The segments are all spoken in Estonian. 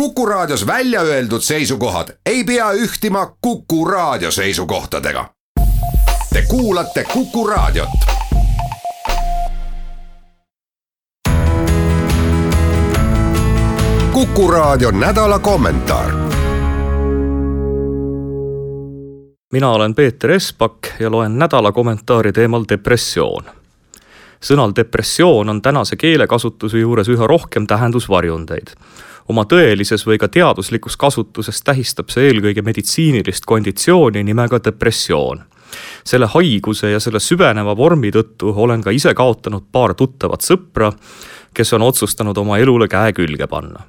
Kuku Raadios välja öeldud seisukohad ei pea ühtima Kuku Raadio seisukohtadega. Te kuulate Kuku Raadiot. kuku Raadio nädala kommentaar. mina olen Peeter Espak ja loen nädala kommentaari teemal depressioon sõnal depressioon on tänase keelekasutuse juures üha rohkem tähendusvarjundeid oma tõelises või ka teaduslikus kasutuses tähistab see eelkõige meditsiinilist konditsiooni nimega depressioon. selle haiguse ja selle süveneva vormi tõttu olen ka ise kaotanud paar tuttavat sõpra, kes on otsustanud oma elule käe külge panna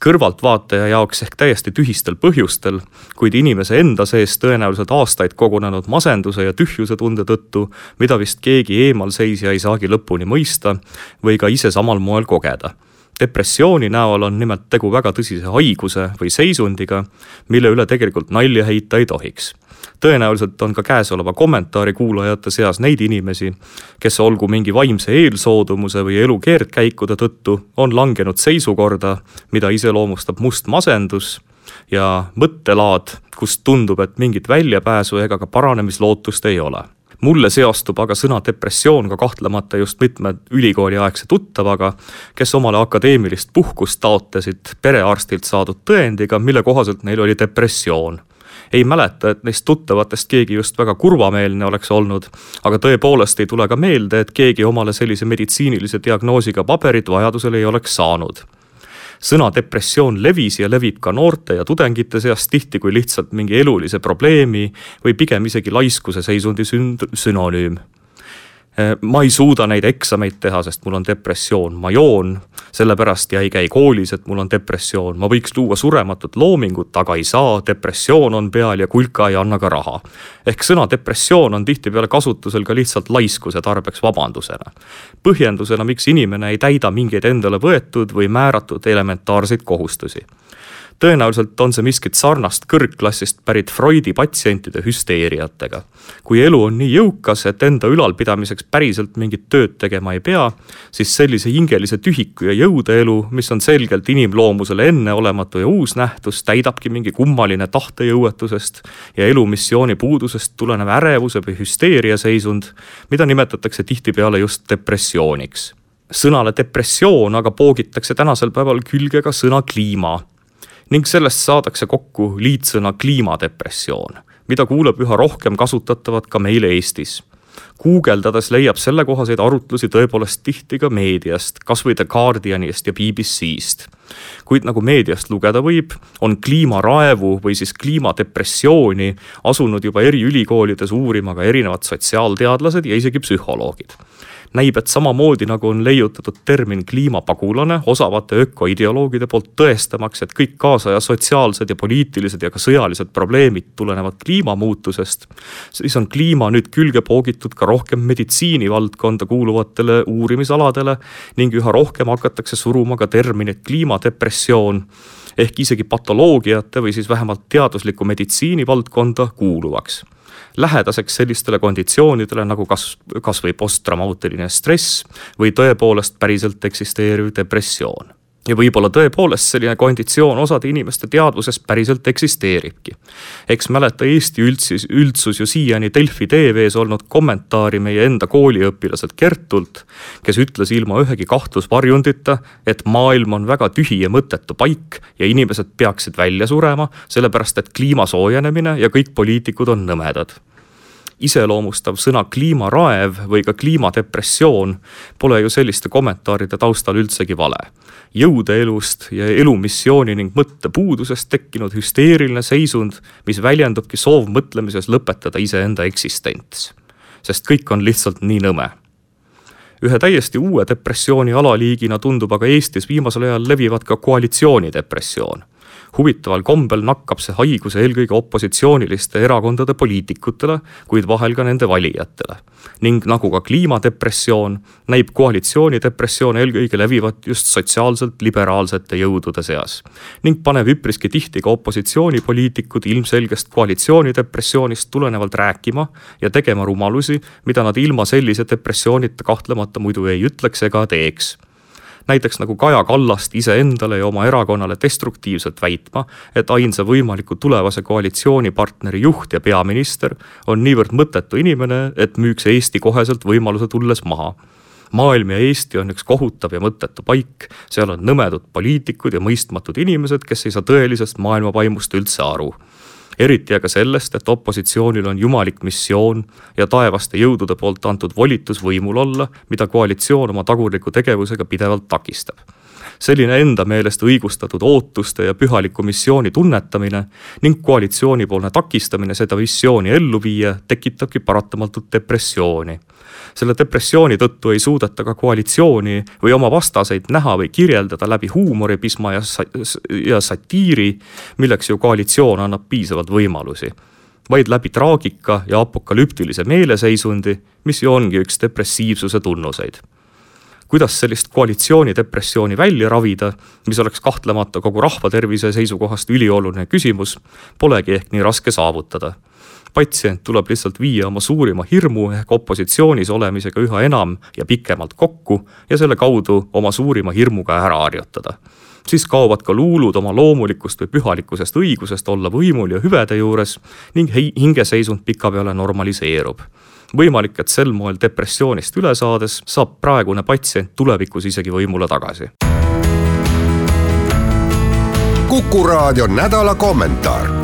kõrvaltvaataja jaoks ehk täiesti tühistel põhjustel, kuid inimese enda sees tõenäoliselt aastaid kogunenud masenduse ja tühjuse tunde tõttu, mida vist keegi eemalseisja ei saagi lõpuni mõista või ka ise samal moel kogeda depressiooni näol on nimelt tegu väga tõsise haiguse või seisundiga, mille üle tegelikult nalja heita ei tohiks. tõenäoliselt on ka käesoleva kommentaari kuulajate seas neid inimesi, kes olgu mingi vaimse eelsoodumuse või elu keerdkäikude tõttu on langenud seisukorda, mida iseloomustab must masendus ja mõttelaad, kust tundub, et mingit väljapääsu ega ka paranemislootust ei ole mulle seostub aga sõna depressioon ka kahtlemata just mitme ülikooliaegse tuttavaga, kes omale akadeemilist puhkust taotlesid perearstilt saadud tõendiga, mille kohaselt neil oli depressioon. Ei mäleta, et neist tuttavatest keegi just väga kurvameelne oleks olnud, aga tõepoolest ei tule ka meelde, et keegi omale sellise meditsiinilise diagnoosiga paberit vajadusel ei oleks saanud sõna depressioon levis ja levib ka noorte ja tudengite seas tihti kui lihtsalt mingi elulise probleemi või pigem isegi laiskuse seisundi sünd-, sünonüüm ma ei suuda neid eksameid teha, sest mul on depressioon, ma joon sellepärast ja ei käi koolis, et mul on depressioon, ma võiks luua surematut loomingut, aga ei saa, depressioon on peal ja kulka ei anna ka raha. ehk sõna depressioon on tihtipeale kasutusel ka lihtsalt laiskuse tarbeks vabandusena. põhjendusena, miks inimene ei täida mingeid endale võetud või määratud elementaarseid kohustusi tõenäoliselt on see miskit sarnast kõrgklassist pärit Freudi patsientide hüsteeriatega. kui elu on nii jõukas, et enda ülalpidamiseks päriselt mingit tööd tegema ei pea, siis sellise hingelise tühiku ja jõudeelu, mis on selgelt inimloomusele enneolematu ja uus nähtus, täidabki mingi kummaline tahtejõuetusest ja elumissiooni puudusest tulenev ärevuse või hüsteeria seisund, mida nimetatakse tihtipeale just depressiooniks sõnale depressioon aga poogitakse tänasel päeval külge ka sõna kliima ning sellest saadakse kokku liitsõna kliimadepressioon, mida kuuleb üha rohkem kasutatavat ka meil Eestis guugeldades leiab sellekohaseid arutlusi tõepoolest tihti ka meediast, kasvõi The Guardianist ja BBC-st. kuid nagu meediast lugeda võib, on kliimaraevu või siis kliimadepressiooni asunud juba eri ülikoolides uurima ka erinevad sotsiaalteadlased ja isegi psühholoogid näib, et samamoodi nagu on leiutatud termin kliimapagulane osavate ökoideoloogide poolt tõestamaks, et kõik kaasaja sotsiaalsed ja poliitilised ja ka sõjalised probleemid tulenevad kliimamuutusest, siis on kliima nüüd külge poogitud ka rohkem meditsiinivaldkonda kuuluvatele uurimisaladele ning üha rohkem hakatakse suruma ka terminit kliimadepressioon ehk isegi patoloogiate või siis vähemalt teadusliku meditsiini valdkonda kuuluvaks lähedaseks sellistele konditsioonidele nagu kas, kasvõi posttraumautiline stress või tõepoolest päriselt eksisteeriv depressioon ja võib-olla tõepoolest selline konditsioon osade inimeste teadvuses päriselt eksisteeribki. eks mäleta Eesti üldsus, üldsus ju siiani Delfi tv-s olnud kommentaari meie enda kooliõpilaselt Kertult, kes ütles ilma ühegi kahtlusvarjundita, et maailm on väga tühi ja mõttetu paik ja inimesed peaksid välja surema, sellepärast et kliima soojenemine ja kõik poliitikud on nõmedad iseloomustav sõna kliimaraev või ka kliimadepressioon pole ju selliste kommentaaride taustal üldsegi vale. jõudeelust ja elumissiooni ning mõttepuudusest tekkinud hüsteeriline seisund, mis väljendubki soovmõtlemises lõpetada iseenda eksistents. sest kõik on lihtsalt nii nõme ühe täiesti uue depressiooni alaliigina tundub aga Eestis viimasel ajal levivat ka koalitsioonidepressioon huvitaval kombel nakkab see haigus eelkõige opositsiooniliste erakondade poliitikutele, kuid vahel ka nende valijatele. ning nagu ka kliimadepressioon, näib koalitsioonidepressioon eelkõige levivat just sotsiaalselt liberaalsete jõudude seas. ning paneb üpriski tihti ka opositsioonipoliitikud ilmselgest koalitsioonidepressioonist tulenevalt rääkima ja tegema rumalusi, mida nad ilma sellise depressioonita kahtlemata muidu ei ütleks ega teeks näiteks nagu Kaja Kallast iseendale ja oma erakonnale destruktiivselt väitma, et ainsa võimaliku tulevase koalitsioonipartneri juht ja peaminister on niivõrd mõttetu inimene, et müüks Eesti koheselt võimaluse tulles maha. Maailm ja Eesti on üks kohutav ja mõttetu paik, seal on nõmedad poliitikud ja mõistmatud inimesed, kes ei saa tõelisest maailmavaimust üldse aru eriti aga sellest, et opositsioonil on jumalik missioon ja taevaste jõudude poolt antud volitus võimul olla, mida koalitsioon oma tagurliku tegevusega pidevalt takistab. Selline enda meelest õigustatud ootuste ja pühaliku missiooni tunnetamine ning koalitsioonipoolne takistamine seda missiooni ellu viia tekitabki paratamatult depressiooni selle depressiooni tõttu ei suudeta ka koalitsiooni või oma vastaseid näha või kirjeldada läbi huumoripisma ja, ja satiiri, milleks ju koalitsioon annab piisavalt võimalusi vaid läbi traagika ja apokalüptilise meeleseisundi, mis ju ongi üks depressiivsuse tunnuseid kuidas sellist koalitsioonidepressiooni välja ravida, mis oleks kahtlemata kogu rahva tervise seisukohast ülioluline küsimus, polegi ehk nii raske saavutada. Patsient tuleb lihtsalt viia oma suurima hirmu ehk opositsioonis olemisega üha enam ja pikemalt kokku ja selle kaudu oma suurima hirmuga ära harjutada. Siis kaovad ka luulud oma loomulikust või pühalikkusest õigusest olla võimul ja hüvede juures ning hingeseisund pikapeale normaliseerub. Võimalik, et sel moel depressioonist üle saades saab praegune patsient tulevikus isegi võimule tagasi. kuku raadio nädala kommentaar